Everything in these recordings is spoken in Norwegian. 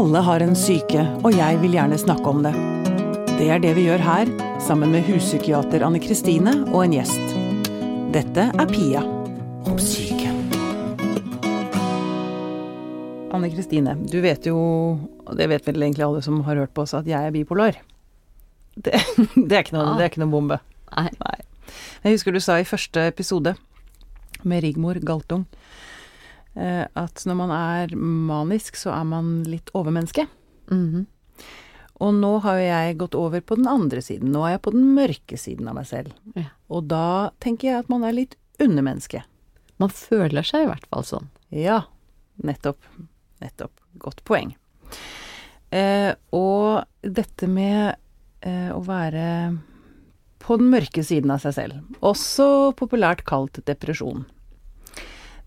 Alle har en syke, og jeg vil gjerne snakke om det. Det er det vi gjør her, sammen med huspsykiater Anne Kristine og en gjest. Dette er Pia om syke. Anne Kristine, du vet jo, og det vet vel egentlig alle som har hørt på oss, at jeg er bipolar. Det, det, er, ikke noe, det er ikke noe bombe. Nei. Nei. Jeg husker du sa i første episode med Rigmor Galtung at når man er manisk, så er man litt overmenneske. Mhm. Og nå har jo jeg gått over på den andre siden. Nå er jeg på den mørke siden av meg selv. Ja. Og da tenker jeg at man er litt undermenneske. Man føler seg i hvert fall sånn. Ja, nettopp. Nettopp. Godt poeng. Eh, og dette med eh, å være på den mørke siden av seg selv, også populært kalt depresjon,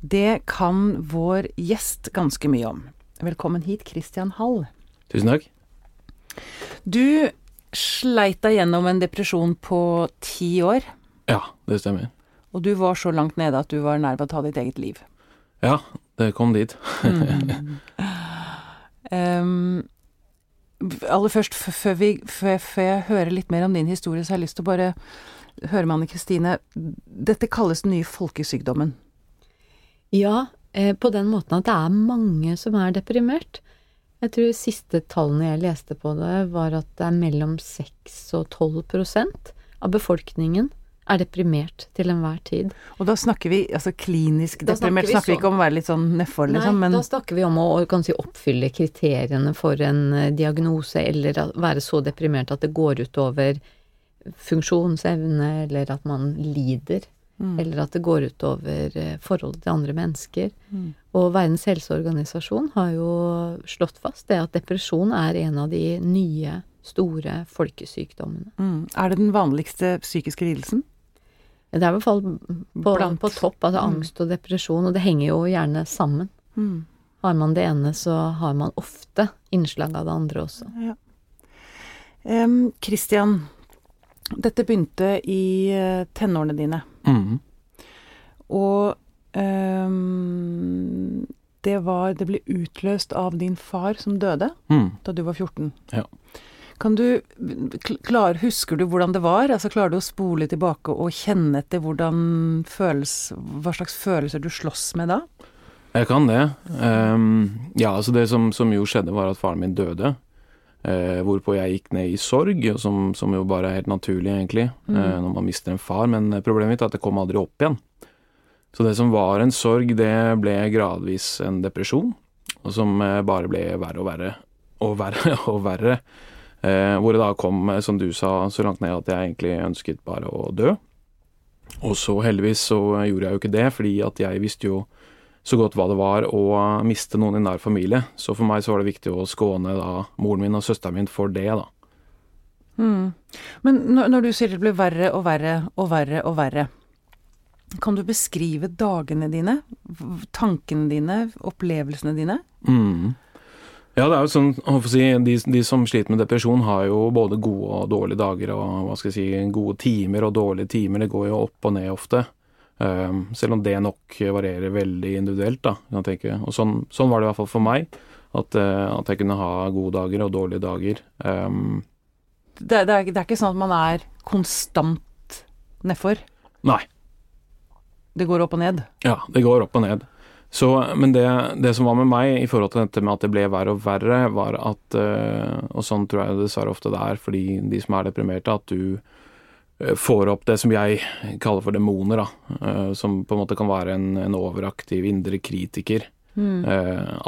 det kan vår gjest ganske mye om. Velkommen hit, Christian Hall. Tusen takk. Du sleit deg gjennom en depresjon på ti år, Ja, det stemmer. og du var så langt nede at du var nær ved å ta ditt eget liv. Ja, det kom dit. Um, aller først, før, vi, før, før jeg hører litt mer om din historie, så har jeg lyst til å bare høre med Anne Kristine. Dette kalles den nye folkesykdommen. Ja, eh, på den måten at det er mange som er deprimert. Jeg tror siste tallene jeg leste på det, var at det er mellom 6 og 12 prosent av befolkningen er deprimert til enhver tid. Og da snakker vi altså klinisk Da snakker deprimert, vi snakker vi ikke om å være litt sånn nedfor, liksom, Nei, men da snakker vi om å si, oppfylle kriteriene for en eh, diagnose, eller være så deprimert at det går utover funksjonsevne, eller at man lider. Mm. Eller at det går utover over forholdet til andre mennesker. Mm. Og Verdens helseorganisasjon har jo slått fast det at depresjon er en av de nye, store folkesykdommene. mm. Er det den vanligste psykiske lidelsen? Det er i hvert fall på, på topp, altså Mm. angst og depresjon, og det henger jo gjerne sammen. Mm. Har man det ene, så har man ofte innslag av det andre også. Ja. Um, Christian, dette begynte i eh, tenårene dine. Mhm. Og um, det var Det ble utløst av din far som døde mm. da du var 14. Ja. Kan du klar, Husker du hvordan det var? Altså Klarer du å spole tilbake og kjenne etter hvordan føles, hva slags følelser du slåss med da? Jeg kan det. Um, ja, altså det som, som jo skjedde, var at faren min døde. Eh, hvorpå jeg gikk ned i sorg, som, som jo bare er helt naturlig, egentlig, Mm. eh, når man mister en far. Men problemet mitt er at det kom aldri opp igjen. Så det som var en sorg, det ble gradvis en depresjon, og som eh, bare ble verre og verre og verre og verre. Eh, hvor det da kom, eh, som du sa, så langt ned at jeg egentlig ønsket bare å dø. Og så heldigvis så gjorde jeg jo ikke det, fordi at jeg visste jo så godt hva det var å miste noen i nær familie. Så for meg så var det viktig å skåne da moren min og søsteren min for det, da. Mm. Men når, når du sier det blir verre og verre og verre og verre, kan du beskrive dagene dine, tankene dine, opplevelsene dine? Mm. Ja, det er jo sånn, si, de, de som sliter med depresjon har jo både gode og dårlige dager, og hva skal jeg si, gode timer og dårlige timer. Det går jo opp og ned ofte. Um, selv om det nok varierer veldig individuelt, da, kan jeg tenke. Og sånn, sånn var det i hvert fall for meg. At, eh, at jeg kunne ha gode dager og dårlige dager. Um, Det, det, er, det er ikke sånn at man er konstant nedfor. nei. Det går opp og ned. Ja, det går opp og ned. Så, men det, det som var med meg i forhold til dette med at det ble verre og verre, var at eh, Og sånn tror jeg dessverre ofte det er fordi de som er deprimerte, at du får opp det som jeg kaller for demoner, da. eh, som på en måte kan være en, en overaktiv indre kritiker. Mm.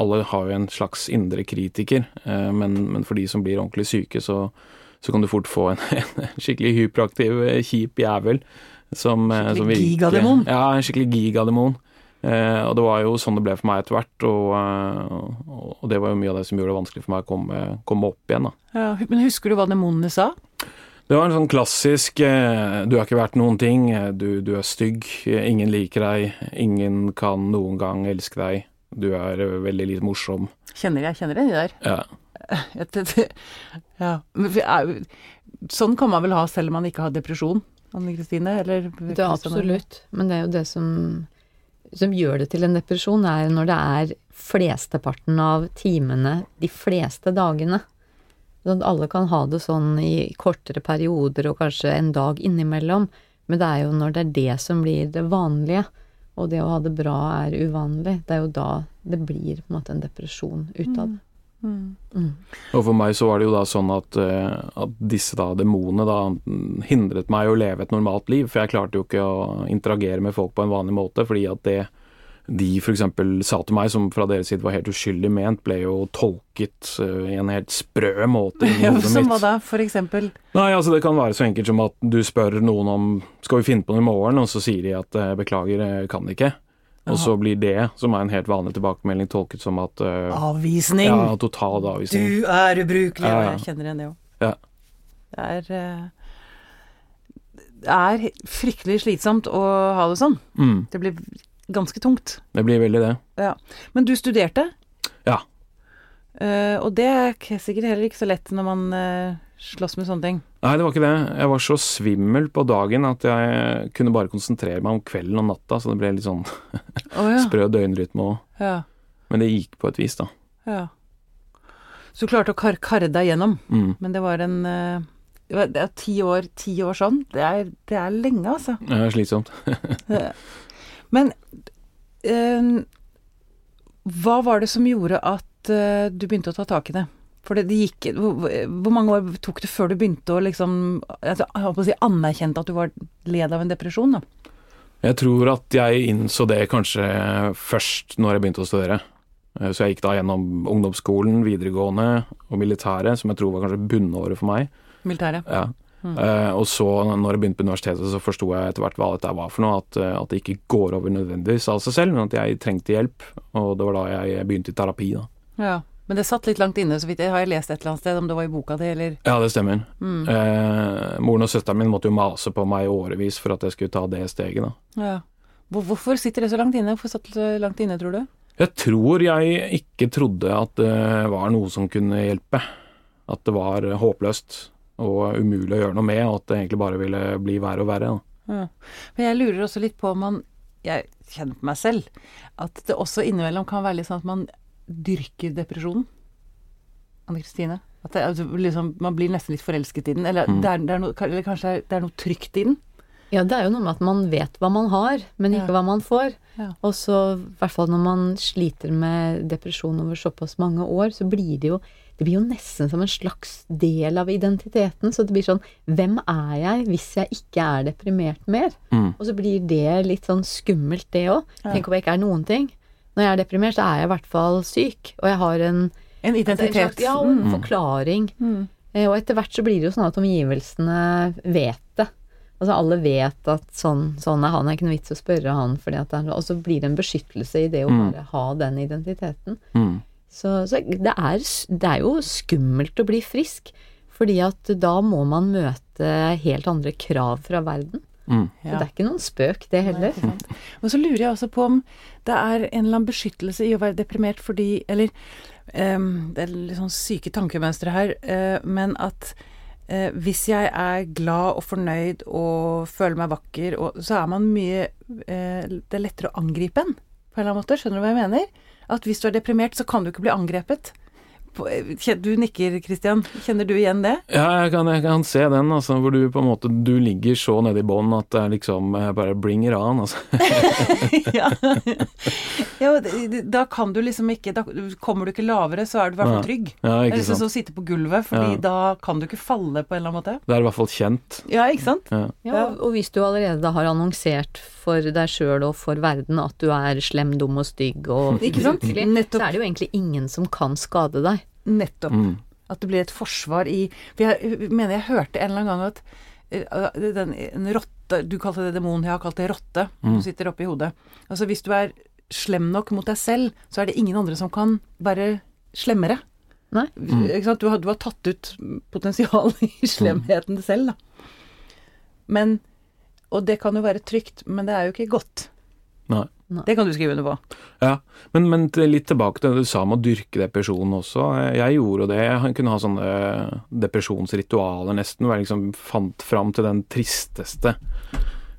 alle har jo en slags indre kritiker, eh, men, men for de som blir ordentlig syke, så, så kan du fort få en, en skikkelig hyperaktiv, eh, kjip jævel. Som, eh, Skikkelig som virker- gigademon. Ja, en skikkelig gigademon. Eh, og det var jo sånn det ble for meg etter hvert, og, eh, og det var jo mye av det som gjorde det vanskelig for meg å komme, komme opp igjen. da. Ja, men husker du hva demonene sa? Det var en sånn klassisk eh, 'du har ikke vært noen ting', eh, du, du er stygg, eh, ingen liker deg, ingen kan noen gang elske deg, du er veldig litt morsom. Kjenner jeg kjenner det, de der. Ja. Ja. Sånn kan man vel ha selv om man ikke har depresjon, Anne Kristine? Eller Det er absolutt, men det er jo det som som gjør det til en depresjon, er når det er flesteparten av timene de fleste dagene. Sånn at alle kan ha det sånn i kortere perioder og kanskje en dag innimellom, men det er jo når det er det som blir det vanlige, og det å ha det bra er uvanlig, det er jo da det blir på en måte en depresjon ut av det. Mm. Og for meg så var det jo da sånn at, eh, at disse da demonene da hindret meg å leve et normalt liv, for jeg klarte jo ikke å interagere med folk på en vanlig måte, fordi at det de f.eks. sa til meg, som fra deres side var helt uskyldig ment, ble jo tolket uh, i en helt sprø måte i hodet mitt. Som hva da, eksempel? Nei, altså Det kan være så enkelt som at du spør noen om skal vi finne på noe i morgen, og så sier de at uh, beklager, jeg kan ikke. Og så blir det, som er en helt vanlig tilbakemelding, tolket som at uh, Avvisning! Ja, total avvisning. Du er ubrukelig! Ja, ja. jeg kjenner igjen det òg. Ja. Det er uh Det er fryktelig slitsomt å ha det sånn. Mm, Det blir ganske tungt. det blir veldig det. Men du studerte? Ja. Uh, og det er sikkert heller ikke så lett når man uh, slåss med sånne ting. Nei, det var ikke det. Jeg var så svimmel på dagen at jeg kunne bare konsentrere meg om kvelden og natta, så det ble litt sånn oh, ja. sprø døgnrytme òg. ja. Men det gikk på et vis, da. Ja. Så du klarte å kar karre deg gjennom, Mm. men det var en uh, det var- er ti år, ti år sånn. Det er, det er lenge, altså. Er slitsomt. Men hva var det som gjorde at eh, du begynte å ta tak i det? For det, det gikk hvor, hvor mange år tok det før du begynte å liksom altså, Jeg holdt på å si anerkjente at du var led av en depresjon, da? Jeg tror at jeg innså det kanskje først når jeg begynte å studere. Eh, Så jeg gikk da gjennom ungdomsskolen, videregående og militæret, som jeg tror var kanskje bunnåret for meg. Militæret. Ja. Mm. Eh, og så, når jeg begynte på universitetet, så forsto jeg etter hvert hva dette var for noe. At, eh, at det ikke går over nødvendigvis av seg selv, men at jeg trengte hjelp. Og det var da jeg begynte i terapi, da. Ja. Men det satt litt langt inne, så vidt jeg har jeg lest et eller annet sted, om det var i boka di, eller Ja, det stemmer. mm. Eh, moren og søsteren min måtte jo mase på meg i årevis for at jeg skulle ta det steget, da. ja. Hvorfor sitter det så langt inne? Hvorfor satt det så langt inne, tror du? Jeg tror jeg ikke trodde at det var noe som kunne hjelpe. At det var håpløst og umulig å gjøre noe med, og at det egentlig bare ville bli verre og verre. Da. Ja. Men jeg lurer også litt på om man Jeg kjenner på meg selv at det også innimellom kan være litt sånn at man dyrker depresjonen. Anne Kristine? At det, altså, liksom, man blir nesten litt forelsket i den. Eller, Mm. det, er, det er noe, eller kanskje det er noe trygt i den. Ja, det er jo noe med at man vet hva man har, men ikke Ja. hva man får. Ja. Og så, i hvert fall når man sliter med depresjon over såpass mange år, så blir det jo det blir jo nesten som en slags del av identiteten. Så det blir sånn Hvem er jeg hvis jeg ikke er deprimert mer? Mm. Og så blir det litt sånn skummelt, det òg. Ja. Tenk om jeg ikke er noen ting. Når jeg er deprimert, så er jeg i hvert fall syk. Og jeg har en, En en identitet. slags, ja, og en Mm. forklaring. Mm. Eh, Og etter hvert så blir det jo sånn at omgivelsene vet det. Altså alle vet at sånn, sånn er han, det er ikke noe vits å spørre han, fordi at det er, og så blir det en beskyttelse i det å Mm. bare ha den identiteten. Mm. Så, så det, er, det er jo skummelt å bli frisk, fordi at da må man møte helt andre krav fra verden. Mm. Så det er ikke noen spøk, det heller. Nei. Og så lurer jeg også på om det er en eller annen beskyttelse i å være deprimert fordi Eller um, det er litt sånn syke tankemønstre her, uh, men at uh, hvis jeg er glad og fornøyd og føler meg vakker, og, så er man mye uh, Det er lettere å angripe en, på en eller annen måte. Skjønner du hva jeg mener? At hvis du er deprimert, så kan du ikke bli angrepet. Du nikker, Christian. Kjenner du igjen det? Ja, jeg kan, jeg kan se den, altså, hvor du på en måte Du ligger så nede i bånn at det er liksom bare bring it on, altså. ja. ja, da kan du liksom ikke Da kommer du ikke lavere, så er du i hvert fall trygg. Ja, ikke liksom sant. som å sitte på gulvet, fordi Ja. da kan du ikke falle på en eller annen måte. Det er i hvert fall kjent. Ja, ikke sant? Ja. Ja, og hvis du allerede da har annonsert for deg sjøl og for verden at du er slem, dum og stygg og Ikke sant? Nettopp. så er det jo egentlig ingen som kan skade deg. Nettopp. Mm. At det blir et forsvar i For jeg mener jeg hørte en eller annen gang at eh, den, en rotte Du kalte det demon, jeg har kalt det rotte. Mm. Du sitter oppi hodet. Altså hvis du er slem nok mot deg selv, så er det ingen andre som kan være slemmere. Nei. Mm. Ikke sant? Du, har, du har tatt ut potensialet i slemheten selv, da. Men Og det kan jo være trygt, men det er jo ikke godt. Nei. Det kan du skrive under på. Ja, men, men litt tilbake til det du sa om å dyrke depresjon også. Jeg gjorde det. Jeg kunne ha sånne depresjonsritualer nesten, hvor jeg liksom fant fram til den tristeste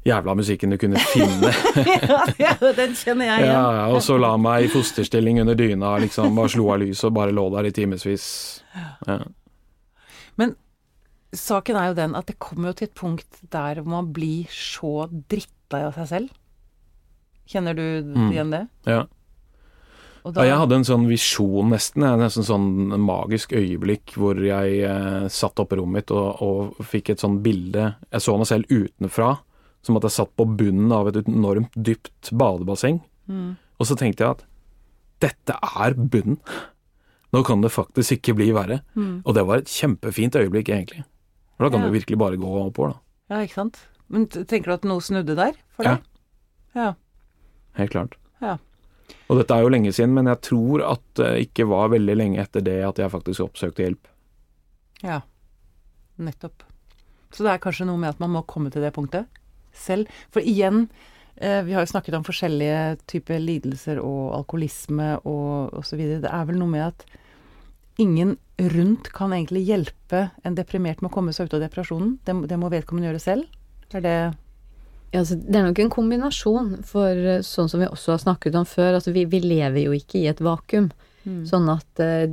jævla musikken du kunne finne. ja, den kjenner jeg igjen. Ja, og så la meg i fosterstilling under dyna, liksom, bare slo av lyset og bare lå der i timevis. Ja. Saken er jo den at det kommer jo til et punkt der man blir så drittlei av seg selv. Kjenner du Mm. igjen det? Ja. Og Ja, jeg hadde en sånn visjon nesten, En nesten sånn magisk øyeblikk hvor jeg eh, satt oppe i rommet mitt og, og fikk et sånn bilde Jeg så meg selv utenfra, som at jeg satt på bunnen av et enormt dypt badebasseng. Mm. Og så tenkte jeg at dette er bunnen. Nå kan det faktisk ikke bli verre. Mm. Og det var et kjempefint øyeblikk, egentlig. For da kan Ja. du virkelig bare gå oppover, da. Ja, ikke sant. Men tenker du at noe snudde der for deg? Ja. Ja. Helt klart. Ja. Og dette er jo lenge siden, men jeg tror at det ikke var veldig lenge etter det at jeg faktisk oppsøkte hjelp. Ja. Nettopp. Så det er kanskje noe med at man må komme til det punktet selv. For igjen, eh, vi har jo snakket om forskjellige typer lidelser og alkoholisme og osv. Det er vel noe med at ingen rundt kan egentlig hjelpe en deprimert med å komme seg ut av depresjonen. Det, det må vedkommende gjøre selv. Er det Ja, altså, det er nok en kombinasjon, for eh, sånn som vi også har snakket om før, altså vi, vi lever jo ikke i et vakuum. Mm. Sånn at eh,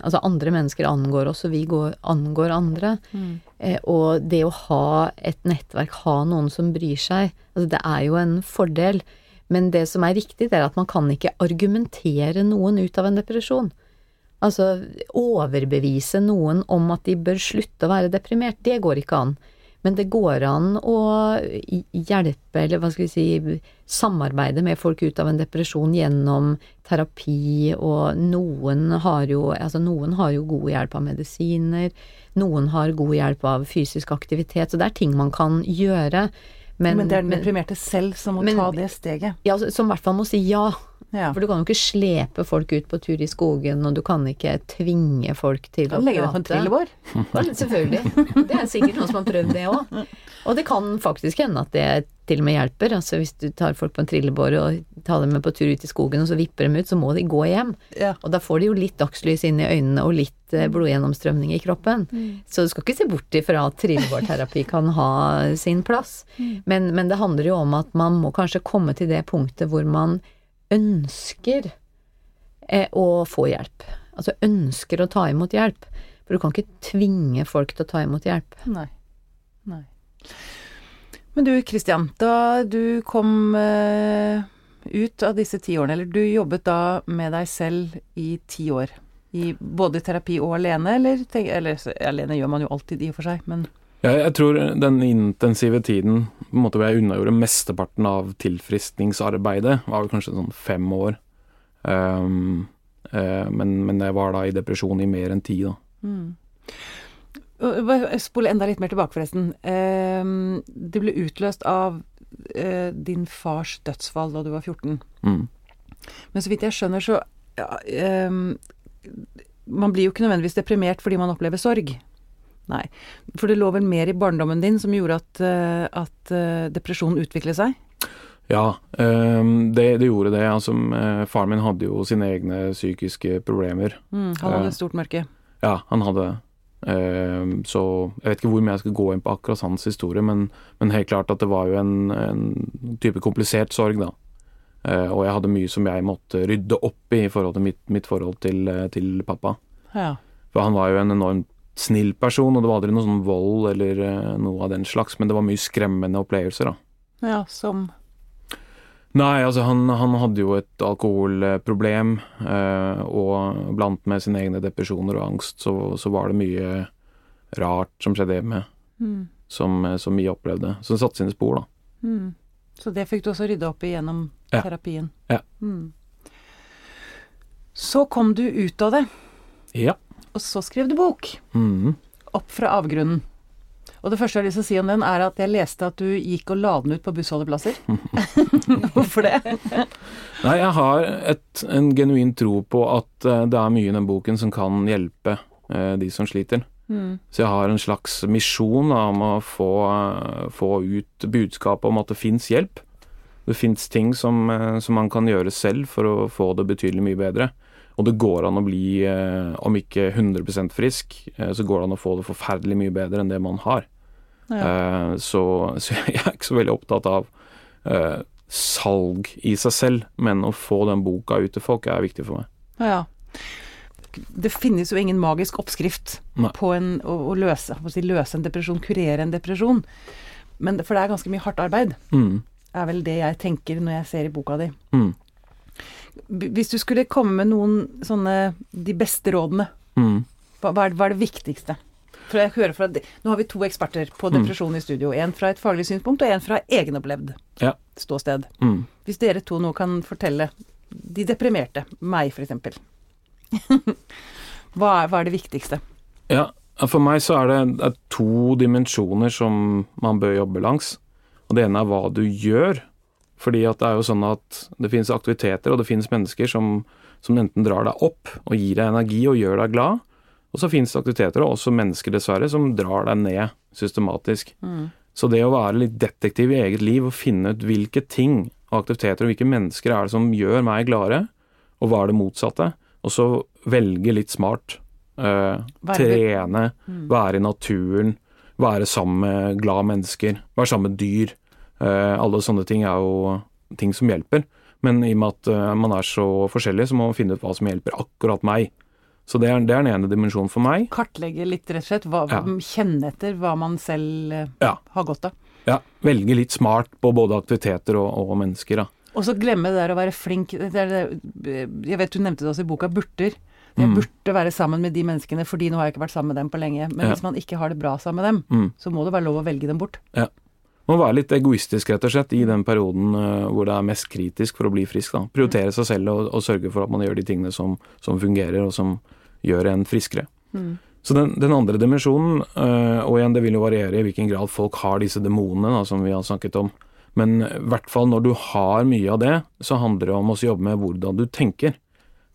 altså andre mennesker angår oss, og vi går, angår andre. Mm. Eh, og det å ha et nettverk, ha noen som bryr seg, altså det er jo en fordel. Men det som er riktig, det er at man kan ikke argumentere noen ut av en depresjon. Altså overbevise noen om at de bør slutte å være deprimert. Det går ikke an. Men det går an å hjelpe, eller hva skal vi si, samarbeide med folk ut av en depresjon gjennom terapi, og noen har jo, altså noen har jo god hjelp av medisiner, noen har god hjelp av fysisk aktivitet, så det er ting man kan gjøre. Men, Men, det er den deprimerte selv som må men- ta det steget. ja, altså, som i hvert fall må si ja. Ja. For du kan jo ikke slepe folk ut på tur i skogen, og du kan ikke tvinge folk til Kan legge deg på en trillebår. Selvfølgelig. Det er sikkert noen som har prøvd det òg. Og det kan faktisk hende at det til og med hjelper. Altså hvis du tar folk på en trillebår og tar dem med på tur ut i skogen, og så vipper dem ut, så må de gå hjem. Ja. Og da får de jo litt dagslys inn i øynene og litt eh, blodgjennomstrømning i kroppen. Så du skal ikke se bort ifra at trillebårterapi kan ha sin plass. Men, men det handler jo om at man må kanskje komme til det punktet hvor man ønsker eh, å få hjelp. Altså ønsker å ta imot hjelp. For du kan ikke tvinge folk til å ta imot hjelp. Nei. Nei. Men du Kristian, da du kom eh, ut av disse ti årene, eller du jobbet da med deg selv i ti år, i både terapi og alene, eller, eller alene gjør man jo alltid i og for seg, men ja, jeg tror den intensive tiden på en måte hvor jeg unnagjorde mesteparten av tilfriskningsarbeidet, var vel kanskje sånn fem år. Um, uh, men, men jeg var da i depresjon i mer enn ti, da. Mm. Spole enda litt mer tilbake, forresten. Um, det ble utløst av uh, din fars dødsfall da du var 14. Mm. Men så vidt jeg skjønner, så ja, ehm, Man blir jo ikke nødvendigvis deprimert fordi man opplever sorg. Nei. For det lå vel mer i barndommen din som gjorde at, eh, at eh, depresjonen utviklet seg? Ja, ehm, det, det gjorde det. Altså, eh, faren min hadde jo sine egne psykiske problemer. Mm, han hadde et stort mørke. Ja, han hadde det. Ehm, så jeg vet ikke hvor mye jeg skal gå inn på akkurat hans historie, men, men helt klart at det var jo en, en type komplisert sorg, da. Eh, og jeg hadde mye som jeg måtte rydde opp i i forhold til mitt, mitt forhold til, eh, til pappa. Ja. For han var jo en enormt snill person, og det var aldri noe sånn vold eller eh, noe av den slags, men det var mye skremmende opplevelser, da. ja, som Nei, altså han, han hadde jo et alkoholproblem, eh, og blant med sine egne depresjoner og angst, så, så var det mye rart som skjedde hjemme, mm, som, som vi opplevde. Så det satte sine spor, da. mm. Så det fikk du også rydde opp i gjennom Ja. terapien? Ja. Mm. Så kom du ut av det, Ja. og så skrev du bok. Mm. Opp fra avgrunnen. Og det første jeg har lyst til å si om den, er at jeg leste at du gikk og la den ut på bussholdeplasser. Hvorfor det? Nei, jeg har et, en genuin tro på at eh, det er mye i den boken som kan hjelpe eh, de som sliter. Mm. Så jeg har en slags misjon da, om å få, eh, få ut budskapet om at det fins hjelp. Det fins ting som, eh, som man kan gjøre selv for å få det betydelig mye bedre. Og det går an å bli, eh, om ikke 100% frisk, så går det an å få det forferdelig mye bedre enn det man har. Ja. Så, så jeg er ikke så veldig opptatt av uh, salg i seg selv, men å få den boka ut til folk er viktig for meg. Ja. Det finnes jo ingen magisk oppskrift Nei. på en, å, å løse, å si, løse en depresjon, kurere en depresjon. Men, for det er ganske mye hardt arbeid, Mm. er vel det jeg tenker når jeg ser i boka di. Mm. Hvis du skulle komme med noen sånne de beste rådene, Mm. hva, hva, er, hva er det viktigste? For jeg hører fra, Nå har vi to eksperter på Mm. depresjon i studio. En fra et faglig synspunkt, og en fra egenopplevd Ja. ståsted. Mm. Hvis dere to nå kan fortelle de deprimerte, meg f.eks. hva, er- hva er det viktigste? Ja, for meg så er det er to dimensjoner som man bør jobbe langs. Og det ene er hva du gjør. Fordi at det er jo sånn at det finnes aktiviteter, og det finnes mennesker som, som enten drar deg opp og gir deg energi og gjør deg glad. Og så finnes det aktiviteter, og også mennesker dessverre, som drar deg ned systematisk. Så det å være litt detektiv i eget liv og finne ut hvilke ting og aktiviteter og hvilke mennesker er det som gjør meg gladere, og hva er det motsatte, og så velge litt smart. eh, trene, mm. være i naturen, være sammen med glade mennesker, være sammen med dyr. Eh, alle sånne ting er jo ting som hjelper. Men i og med at eh, man er så forskjellig, så må man finne ut hva som hjelper akkurat meg. Så det er, det er den ene dimensjonen for meg. Kartlegge litt, rett og slett. Hva, Ja. Kjenne etter hva man selv Ja. har godt av. Ja, velge litt smart på både aktiviteter og, og mennesker. Da. Og så glemme det der å være flink Jeg vet du nevnte det også i boka, burter. Jeg Mm. burde være sammen med de menneskene, fordi nå har jeg ikke vært sammen med dem på lenge. Men Ja. hvis man ikke har det bra sammen med dem, Mm. så må det være lov å velge dem bort. Må være litt egoistisk, rett og slett, i den perioden eh, hvor det er mest kritisk for å bli frisk. Da. Prioritere seg selv og, og sørge for at man gjør de tingene som, som fungerer, og som gjør en friskere. Så den, den andre dimensjonen, eh, og igjen det vil jo variere i hvilken grad folk har disse demonene som vi har snakket om, men i hvert fall når du har mye av det, så handler det om å jobbe med hvordan du tenker.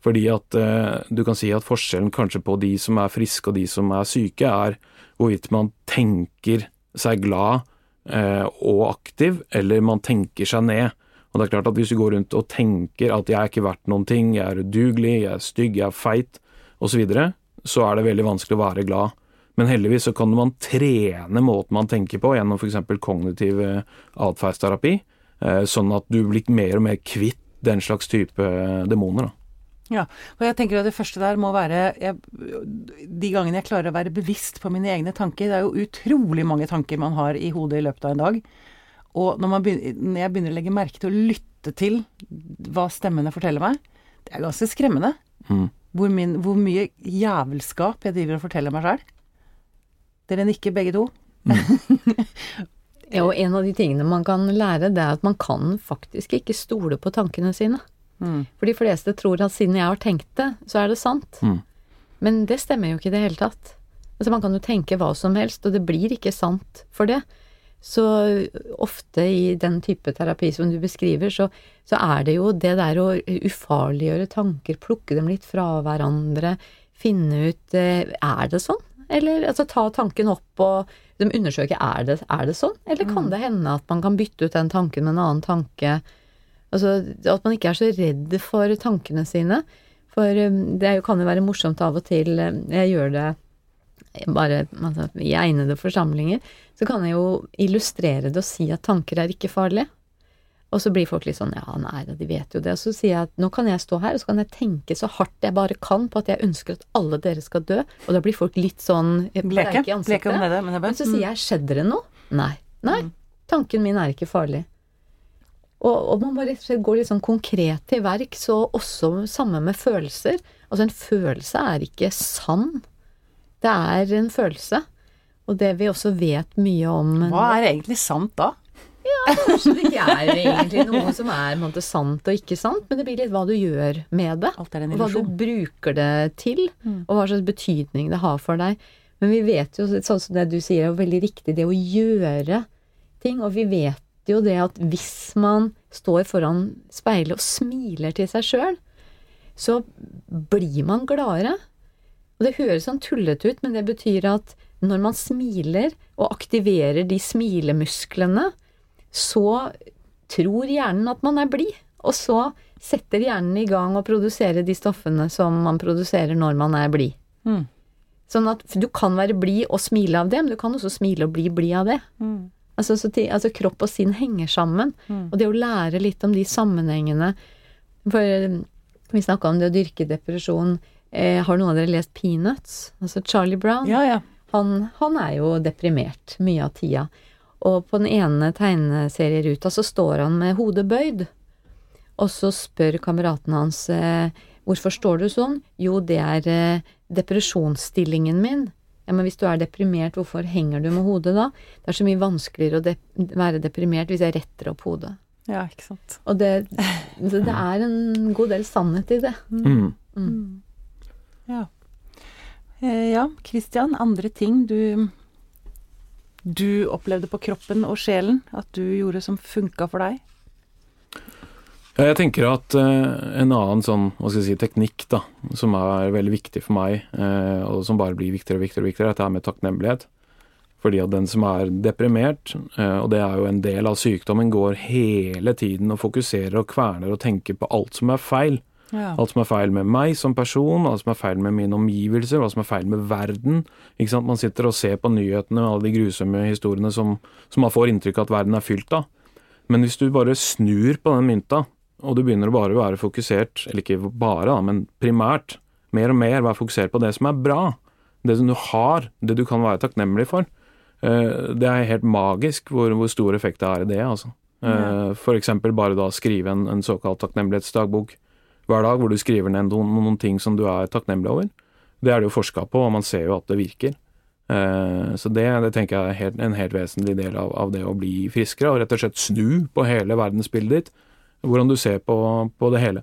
Fordi at eh, du kan si at forskjellen kanskje på de som er friske og de som er syke, er hvorvidt man tenker seg glad eh, og aktiv, eller man tenker seg ned. Og det er klart at hvis du går rundt og tenker at jeg er ikke verdt noen ting, jeg er udugelig, jeg er stygg, jeg er feit, osv., så, videre, så er det veldig vanskelig å være glad. Men heldigvis så kan man trene måten man tenker på gjennom f.eks. kognitiv eh, atferdsterapi, eh, sånn at du blir mer og mer kvitt den slags type eh, demoner. Da. Ja, og jeg tenker at det første der må være jeg, De gangene jeg klarer å være bevisst på mine egne tanker Det er jo utrolig mange tanker man har i hodet i løpet av en dag. Og når, man begynner, når jeg begynner å legge merke til å lytte til hva stemmene forteller meg, det er ganske skremmende. Mm. Hvor, min, hvor mye jævelskap jeg driver og forteller meg sjøl. Dere nikker begge to. Ja, og en av de tingene man kan lære, det er at man kan faktisk ikke stole på tankene sine. Mm. For de fleste tror at siden jeg har tenkt det, så er det sant. Mm. Men det stemmer jo ikke i det hele tatt. Altså Man kan jo tenke hva som helst, og det blir ikke sant for det. Så ofte i den type terapi som du beskriver, så, så er det jo det der å ufarliggjøre tanker, plukke dem litt fra hverandre, finne ut eh, Er det sånn? Eller altså ta tanken opp og de undersøke er det, er det sånn, eller kan det hende at man kan bytte ut den tanken med en annen tanke? Altså at man ikke er så redd for tankene sine. For um, det jo, kan jo være morsomt av og til, um, jeg gjør det bare altså, i egnede forsamlinger, så kan jeg jo illustrere det og si at tanker er ikke farlige. Og så blir folk litt sånn ja, nei da, de vet jo det. Og så sier jeg at nå kan jeg stå her, og så kan jeg tenke så hardt jeg bare kan på at jeg ønsker at alle dere skal dø. Og da blir folk litt sånn Bleke. i ansiktet. Bleke om det, men, jeg bare, Men så sier jeg skjedde det noe? Nei. Nei. Tanken min er ikke farlig. Og, og man bare rett og slett gå litt sånn konkret til verks, og også samme med følelser. Altså en følelse er ikke sann. Det er en følelse. Og det vi også vet mye om Hva er egentlig sant da? Kanskje det ikke er egentlig noe som er måte, sant og ikke sant, men det blir litt hva du gjør med det. Hva du bruker det til, og hva slags betydning det har for deg. Men vi vet jo, sånn som det du sier, er jo veldig riktig, det å gjøre ting. Og vi vet jo det at hvis man står foran speilet og smiler til seg sjøl, så blir man gladere. Og det høres sånn tullete ut, men det betyr at når man smiler og aktiverer de smilemusklene, så tror hjernen at man er blid, og så setter hjernen i gang å produsere de stoffene som man produserer når man er blid. Mm. Sånn at du kan være blid og smile av det, men du kan også smile og bli blid av det. Altså, så til, altså kropp og sinn henger sammen. Og det å lære litt om de sammenhengene For eh, vi snakka om det å dyrke depresjon. Eh, har noen av dere lest Peanuts? Altså Charlie Brown? Ja, ja. Han, han er jo deprimert mye av tida. Og på den ene tegneserieruta så står han med hodet bøyd. Og så spør kameraten hans eh, hvorfor står du sånn? Jo, det er eh, depresjonsstillingen min. Ja, men hvis du er deprimert, hvorfor henger du med hodet da? Det er så mye vanskeligere å dep være deprimert hvis jeg retter opp hodet. Ja, ikke sant. Og det, det det er en god del sannhet i det. Mm. Ja. Eh, ja, Christian, andre ting du du opplevde på kroppen og sjelen at du gjorde som funka for deg? Ja, jeg tenker at eh, en annen sånn, hva skal jeg si, teknikk da, som er veldig viktig for meg, eh, og som bare blir viktigere og viktigere, og viktigere, er dette med takknemlighet. Fordi at den som er deprimert, eh, og det er jo en del av sykdommen, går hele tiden og fokuserer og kverner og tenker på alt som er feil. Ja. Alt som er feil med meg som person, alt som er feil med mine omgivelser, hva som er feil med verden. Ikke sant? Man sitter og ser på nyhetene og alle de grusomme historiene som, som man får inntrykk av at verden er fylt av. Men hvis du bare snur på den mynta, og du begynner å bare være fokusert, eller ikke bare, da, men primært, mer og mer være fokusert på det som er bra, det som du har, det du kan være takknemlig for, eh, det er helt magisk hvor, hvor stor effekt det er i det, altså. Eh, For eksempel bare da skrive en, en såkalt takknemlighetsdagbok hver dag, hvor du skriver ned noen, noen ting som du er takknemlig over. Det er det jo forska på, og man ser jo at det virker. Eh, Så det, det tenker jeg er helt, en helt vesentlig del av, av det å bli friskere, og rett og slett snu på hele verdensbildet ditt. Hvordan du ser på, på det hele.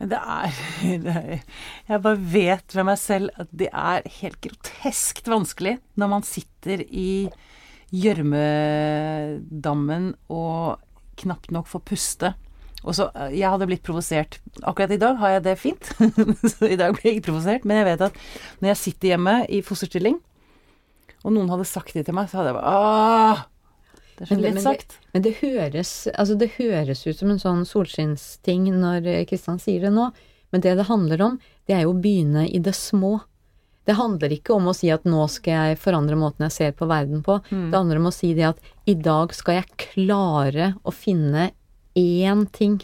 Men det er, det er Jeg bare vet ved meg selv at det er helt groteskt vanskelig når man sitter i gjørmedammen og knapt nok får puste. Og så, Jeg hadde blitt provosert. Akkurat i dag har jeg det fint, så i dag blir jeg ikke provosert. Men jeg vet at når jeg sitter hjemme i fosterstilling, og noen hadde sagt det til meg, så hadde jeg bare Åh! Det er så lett men det- sagt. Men det høres, altså det høres ut som en sånn solskinnsting når Kristian sier det nå, men det det handler om, det er jo å begynne i det små. Det handler ikke om å si at nå skal jeg forandre måten jeg ser på verden på. Det handler om å si det at i dag skal jeg klare å finne én ting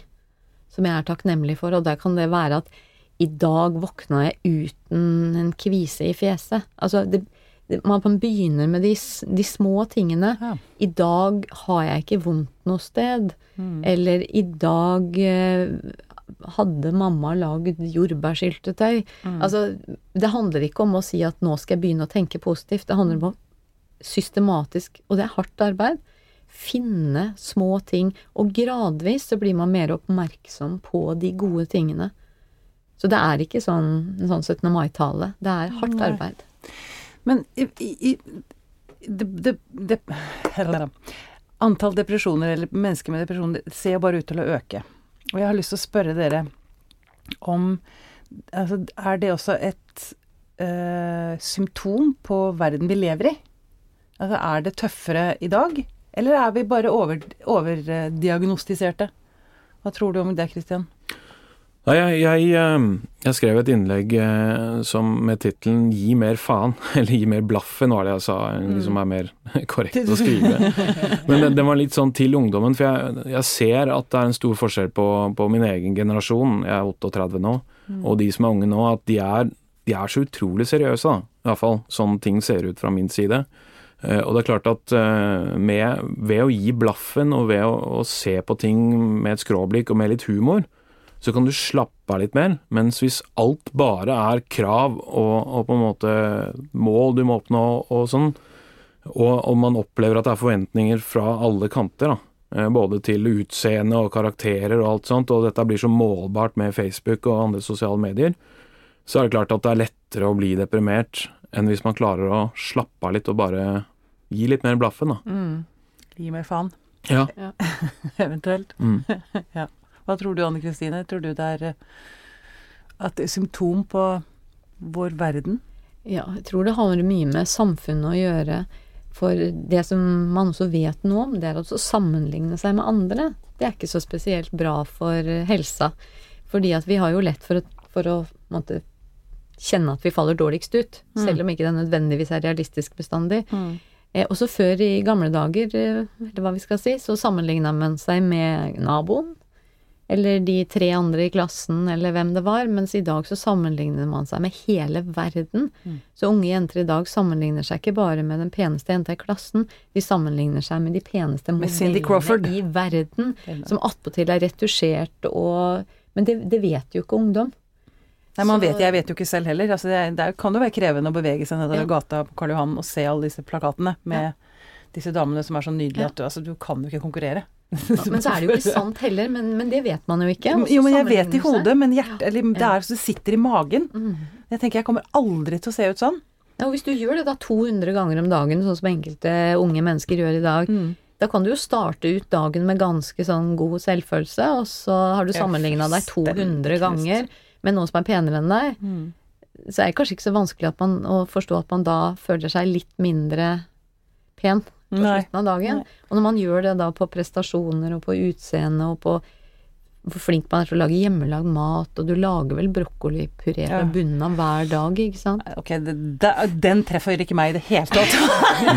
som jeg er takknemlig for, og der kan det være at i dag våkna jeg uten en kvise i fjeset. Altså, det, det, man begynner med de, de små tingene. Ja. I dag har jeg ikke vondt noe sted. Eller i dag eh, hadde mamma lagd jordbærsyltetøy. Altså, det handler ikke om å si at nå skal jeg begynne å tenke positivt. Det handler om å systematisk, og det er hardt arbeid, finne små ting. Og gradvis så blir man mer oppmerksom på de gode tingene. Så det er ikke sånn, en sånn 17. mai-tale. Det er hardt arbeid. Men i, i, det, det, det, Antall depresjoner, eller mennesker med depresjon, ser jo bare ut til å øke. Og jeg har lyst til å spørre dere om altså, Er det også et øh, symptom på verden vi lever i? Altså, er det tøffere i dag? Eller er vi bare over- overdiagnostiserte? Hva tror du om det, Kristian? Nei, jeg, jeg, eh, jeg skrev et innlegg eh, som med tittelen 'Gi mer faen', eller 'Gi mer blaffen', var det jeg sa, liksom er mer korrekt å skrive. Men den, den var litt sånn til ungdommen, for jeg, jeg ser at det er en stor forskjell på, på min egen generasjon, jeg er 38 nå, og de som er unge nå, at de er, de er så utrolig seriøse, da. I hvert fall sånn ting ser ut fra min side. Eh, Og det er klart at eh, med, ved å gi blaffen og ved å, å se på ting med et skråblikk og med litt humor, så kan du slappe av litt mer. Mens hvis alt bare er krav og, og på en måte mål du må oppnå og sånn, og, og man opplever at det er forventninger fra alle kanter, da, eh, både til utseende og karakterer og alt sånt, og dette blir så målbart med Facebook og andre sosiale medier, så er det klart at det er lettere å bli deprimert enn hvis man klarer å slappe av litt og bare gi litt mer blaffen, da. Gi meg faen, Ja. eventuelt. Mm. Hva tror du, Anne Kristine? Tror du det er eh, at det er symptom på vår verden? Ja, jeg tror det har mye med samfunnet å gjøre. For det som man også vet noe om, det er å sammenligne seg med andre. Det er ikke så spesielt bra for helsa. Fordi at vi har jo lett for å, for å måte, kjenne at vi faller dårligst ut, Mm. selv om ikke det nødvendigvis er realistisk bestandig. Eh, også før i gamle dager, eh, eller hva vi skal si, så sammenligna man seg med naboen, eller de tre andre i klassen, eller hvem det var, mens i dag så sammenligner man seg med hele verden. Mm. Så unge jenter i dag sammenligner seg ikke bare med den peneste jenta i klassen, de sammenligner seg med de peneste modellene i verden, som attpåtil er retusjert og Men det, det vet jo ikke ungdom. Nei, man Så- vet, Jeg vet jo ikke selv heller. Altså, det, det kan jo være krevende å bevege seg nedover Ja. gata på Karl Johan og se alle disse plakatene med disse damene som er så nydelige Ja. at du, altså, du kan jo ikke konkurrere. Men så er det jo ikke sant heller, men, men det vet man jo ikke. Også Jo, men jeg vet i hodet, men hjertet eller, Det er så det sitter i magen. Mm. Jeg tenker jeg kommer aldri til å se ut sånn. Ja, og hvis du gjør det da 200 ganger om dagen, sånn som enkelte unge mennesker gjør i dag, Mm. da kan du jo starte ut dagen med ganske sånn god selvfølelse, og så har du sammenligna deg 200 ganger med noen som er penere enn deg. Mm. Så er det kanskje ikke så vanskelig man, å forstå at man da føler seg litt mindre pen på slutten av dagen. Nei. Og når man gjør det da på prestasjoner og på utseende og på hvor flink man er til å lage hjemmelagd mat, og du lager vel brokkolipuré fra Ja. bunnen av hver dag, ikke sant? Ok, det, det, den treffer ikke meg i det hele tatt.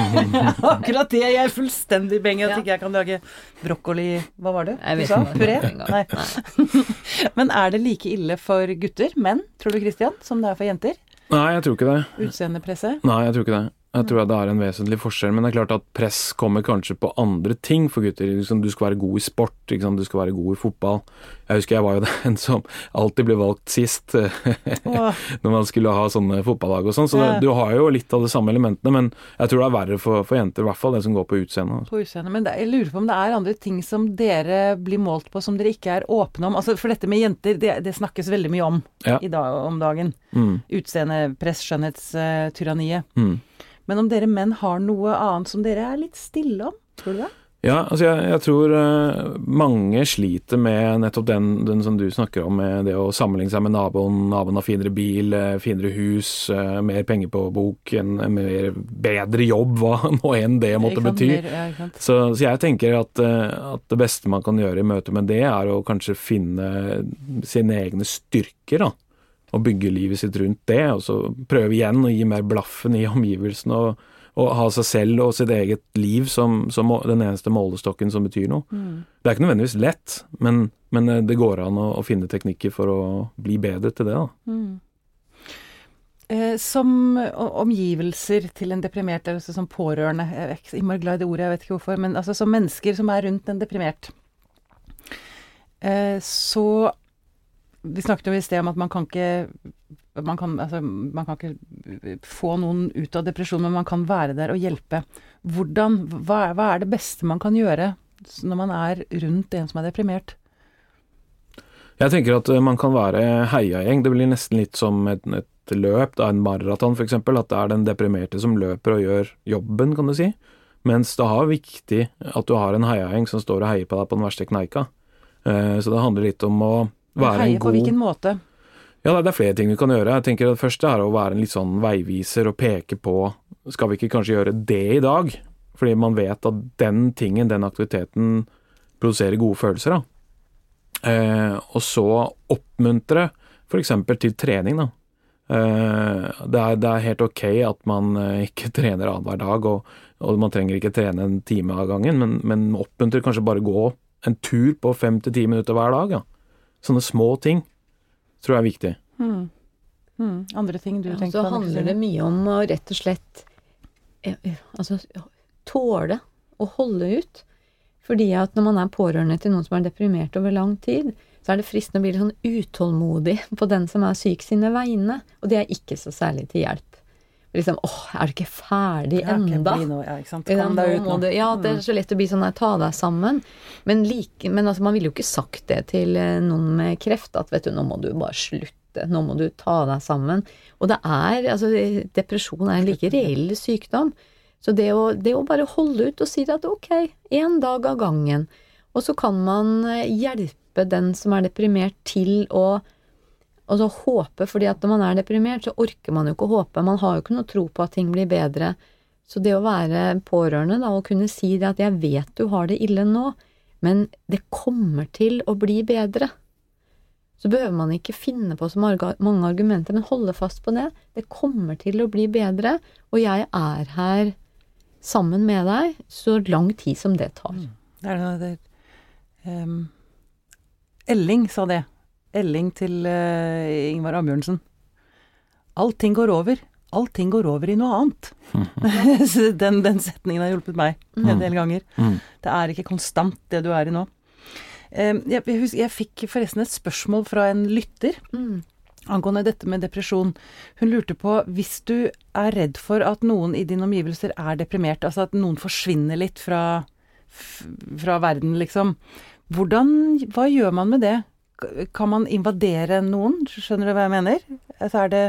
Akkurat det jeg er fullstendig beng i, at Ja. ikke jeg kan lage brokkoli Hva var det du sa? Puré? Nei. Nei. Men er det like ille for gutter, menn, tror du Christian, som det er for jenter? Nei, jeg tror ikke det. Utseendepresset? Nei, jeg tror ikke det. Jeg tror at det er en vesentlig forskjell, men det er klart at press kommer kanskje på andre ting for gutter. Liksom, du skal være god i sport, sant? du skal være god i fotball. Jeg husker jeg var jo den som alltid ble valgt sist når man skulle ha sånne fotballag og sånn, så det, du har jo litt av de samme elementene, men jeg tror det er verre for, for jenter, i hvert fall det som går på utseende. altså. på utseendet. Men det, jeg lurer på om det er andre ting som dere blir målt på som dere ikke er åpne om. Altså, for dette med jenter, det, det snakkes veldig mye om Ja. i dag, om dagen. Mm, Utseendepress, skjønnhetstyranniet. mm. Men om dere menn har noe annet som dere er litt stille om, tror du det? Ja, altså jeg, jeg tror eh, mange sliter med nettopp den, den som du snakker om, med det å sammenligne seg med naboen. Naboen har finere bil, eh, finere hus, eh, mer penger på bok, en, en mer bedre jobb, hva nå enn det måtte bety. Ja. Så, så jeg tenker at, at det beste man kan gjøre i møte med det, er å kanskje finne sine egne styrker, da. Og bygge livet sitt rundt det, og så prøve igjen å gi mer blaffen i omgivelsene. og og ha seg selv og sitt eget liv som, som den eneste målestokken som betyr noe. Mm. Det er ikke nødvendigvis lett, men, men eh, det går an å, å finne teknikker for å bli bedre til det. da. Mm. Eh, som omgivelser til en deprimert, eller altså som pårørende Jeg er ikke innmari glad i det ordet, jeg vet ikke hvorfor. Men altså som mennesker som er rundt en deprimert. Eh, så Vi snakket jo i sted om at man kan ikke man kan, altså, man kan ikke få noen ut av depresjon, men man kan være der og hjelpe. Hvordan, hva, hva er det beste man kan gjøre når man er rundt en som er deprimert? Jeg tenker at eh, man kan være heiagjeng. Det blir nesten litt som et, et løp, da, en maraton f.eks. At det er den deprimerte som løper og gjør jobben, kan du si. Mens det er viktig at du har en heiagjeng som står og heier på deg på den verste kneika. Eh, Så det handler litt om å være Heie en på hvilken måte? Ja, det er flere ting vi kan gjøre. Jeg tenker Det første er å være en litt sånn veiviser og peke på Skal vi ikke kanskje gjøre det i dag? Fordi man vet at den tingen, den aktiviteten, produserer gode følelser. da. Eh, og så oppmuntre f.eks. til trening. da. Eh, det, er, det er helt ok at man eh, ikke trener annenhver dag, og, og man trenger ikke trene en time av gangen, men, men oppmuntre kanskje bare gå en tur på fem til ti minutter hver dag. Ja. Sånne små ting tror jeg er viktig. Mm. Mm. Andre ting du Ja, tenker så handler det mye om å rett og slett altså, tåle å holde ut. Fordi at når man er pårørende til noen som er deprimert over lang tid, så er det fristende å bli litt sånn utålmodig på den som er syk sine vegne. Og det er ikke så særlig til hjelp. Liksom åh, er du ikke ferdig Ja, enda? ja, ikke sant. Ja, Kom deg ut nå. du, ja, det Mm. er så lett å bli sånn nei, ta deg sammen. Men, like, men altså, man ville jo ikke sagt det til eh, noen med kreft, at vet du, nå må du bare slutte, nå må du ta deg sammen. Og det er, altså depresjon er en like reell sykdom. Så det å, det å bare holde ut og si at ok, én dag av gangen, og så kan man eh, hjelpe den som er deprimert til å og så håpe, fordi at når man er deprimert, så orker man jo ikke å håpe. Man har jo ikke noe tro på at ting blir bedre. Så det å være pårørende, da, og kunne si det at jeg vet du har det ille nå, men det kommer til å bli bedre. så behøver man ikke finne på så mange argumenter, men holde fast på det. Det kommer til å bli bedre, og jeg er her sammen med deg så lang tid som det tar. Det er noe der, um, Elling sa det. Elling til eh, Ingvar Ambjørnsen. Allting går over. Allting går over i noe annet. Den, den setningen har hjulpet meg en del ganger. Mm. Det er ikke konstant det du er i nå. Jeg, husker, jeg fikk forresten et spørsmål fra en lytter Mm. angående dette med depresjon. Hun lurte på hvis du er redd for at noen i dine omgivelser er deprimert, altså at noen forsvinner litt fra, f- fra verden, liksom. Hvordan, hva gjør man med det? Kan man invadere noen? Skjønner du hva jeg mener? Altså er det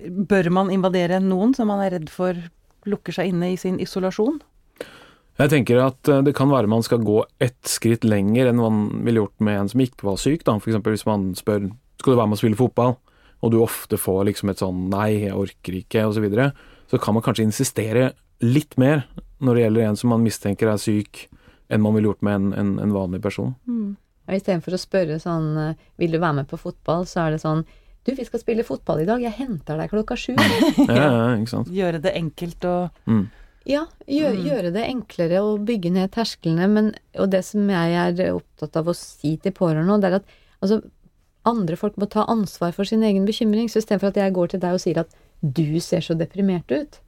Bør man invadere noen som man er redd for lukker seg inne i sin isolasjon? Jeg tenker at eh, det kan være man skal gå ett skritt lenger enn man ville gjort med en som ikke var syk. Da. Eksempel hvis man spør skal du være med og spille fotball, og du ofte får liksom et sånn nei, jeg orker ikke, osv., så, videre, så kan man kanskje insistere litt mer når det gjelder en som man mistenker er syk, enn man ville gjort med en, en, en vanlig person. Og Istedenfor å spørre sånn eh, Vil du være med på fotball, så er det sånn Du, vi skal spille fotball i dag. Jeg henter deg klokka sju. Ja, ja, ikke sant. Gjøre det enkelt og Mm. Ja, gjør, gjøre det enklere og bygge ned tersklene, men Og det som jeg er opptatt av å si til pårørende, det er at altså, andre folk må ta ansvar for sin egen bekymring. Så istedenfor at jeg går til deg og sier at du ser så deprimert ut,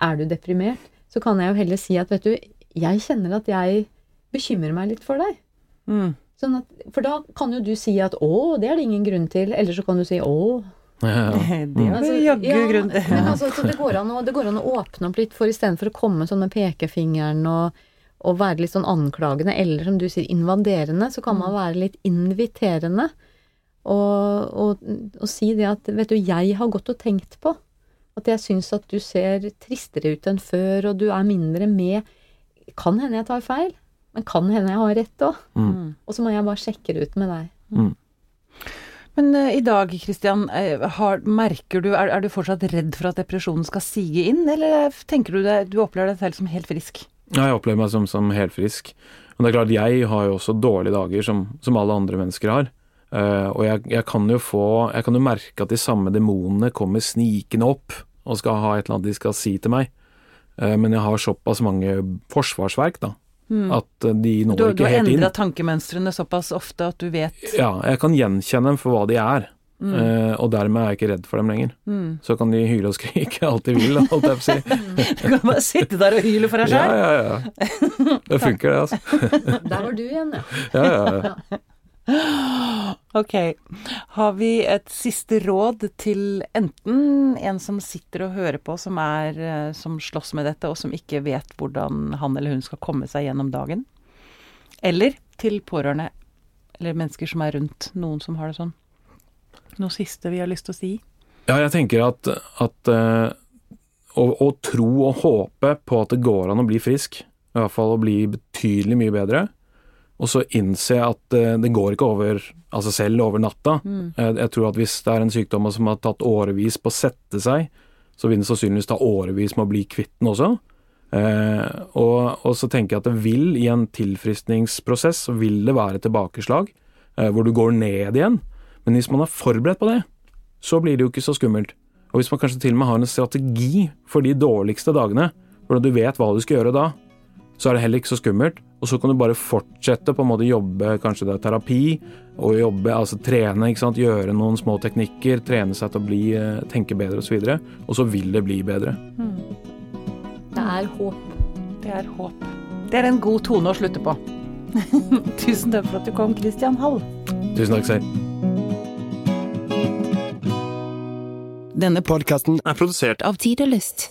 er du deprimert, så kan jeg jo heller si at vet du, jeg kjenner at jeg bekymrer meg litt for deg. mm. Sånn at, for da kan jo du si at å, det er det ingen grunn til, eller så kan du si å, Ja, ja. Det har Altså, jaggu ja, grunn til. Men altså, det, går å, det går an å åpne opp litt for istedenfor å komme sånn med pekefingeren og, og være litt sånn anklagende, eller som du sier, invaderende, så kan man være litt inviterende. Og, og, og si det at vet du, jeg har gått og tenkt på at jeg syns at du ser tristere ut enn før, og du er mindre med. Kan hende jeg tar feil, men kan hende jeg har rett òg. Mm. Og så må jeg bare sjekke det ut med deg. Mm. Men uh, i dag, Kristian, har, merker du er, er du fortsatt redd for at depresjonen skal sige inn, eller tenker du det, du opplever deg selv som helt frisk? Ja, jeg opplever meg som, som helt frisk. Men det er klart, jeg har jo også dårlige dager, som, som alle andre mennesker har. Uh, og jeg, jeg kan jo få Jeg kan jo merke at de samme demonene kommer snikende opp og skal ha et eller annet de skal si til meg. Eh, men jeg har såpass mange forsvarsverk, da, at eh, de når Mm. Du, du ikke har helt inn. du endra tankemønstrene såpass ofte at du vet Ja, jeg kan gjenkjenne dem for hva de er. Mm. Eh, og dermed er jeg ikke redd for dem lenger. Så kan de hyle og skrike alt de vil, holdt jeg på å si. Du kan bare sitte der og hyle for deg Ja, ja, ja. Det funker, det, altså. Der var du igjen, ja. Ja, ja, ja. Ok. Har vi et siste råd til enten en som sitter og hører på, som er eh, som slåss med dette, og som ikke vet hvordan han eller hun skal komme seg gjennom dagen? Eller til pårørende, eller mennesker som er rundt noen som har det sånn? Noe siste vi har lyst til å si? Ja, jeg tenker at, at eh, å, å tro og håpe på at det går an å bli frisk, i hvert fall å bli betydelig mye bedre, og så innse at eh, det går ikke over seg selv over natta. Jeg, jeg tror at hvis det er en sykdom som har tatt årevis på å sette seg, så vil den sannsynligvis ta årevis med å bli kvitt den også. Eh, og, og så tenker jeg at det vil, i en tilfriskningsprosess, så vil det være tilbakeslag eh, hvor du går ned igjen. Men hvis man er forberedt på det, så blir det jo ikke så skummelt. Og hvis man kanskje til og med har en strategi for de dårligste dagene, hvordan du vet hva du skal gjøre da, så er det heller ikke så skummelt. Og så kan du bare fortsette på en måte jobbe, kanskje det er terapi, og jobbe, altså trene, ikke sant, gjøre noen små teknikker, trene seg til å bli, eh, tenke bedre osv. Og, så og så vil det bli bedre. Det er håp. Det er håp. Det er en god tone å slutte på. Tusen takk for at du kom, Christian Hall. Tusen takk selv. Denne podkasten er produsert av Tid og Lyst.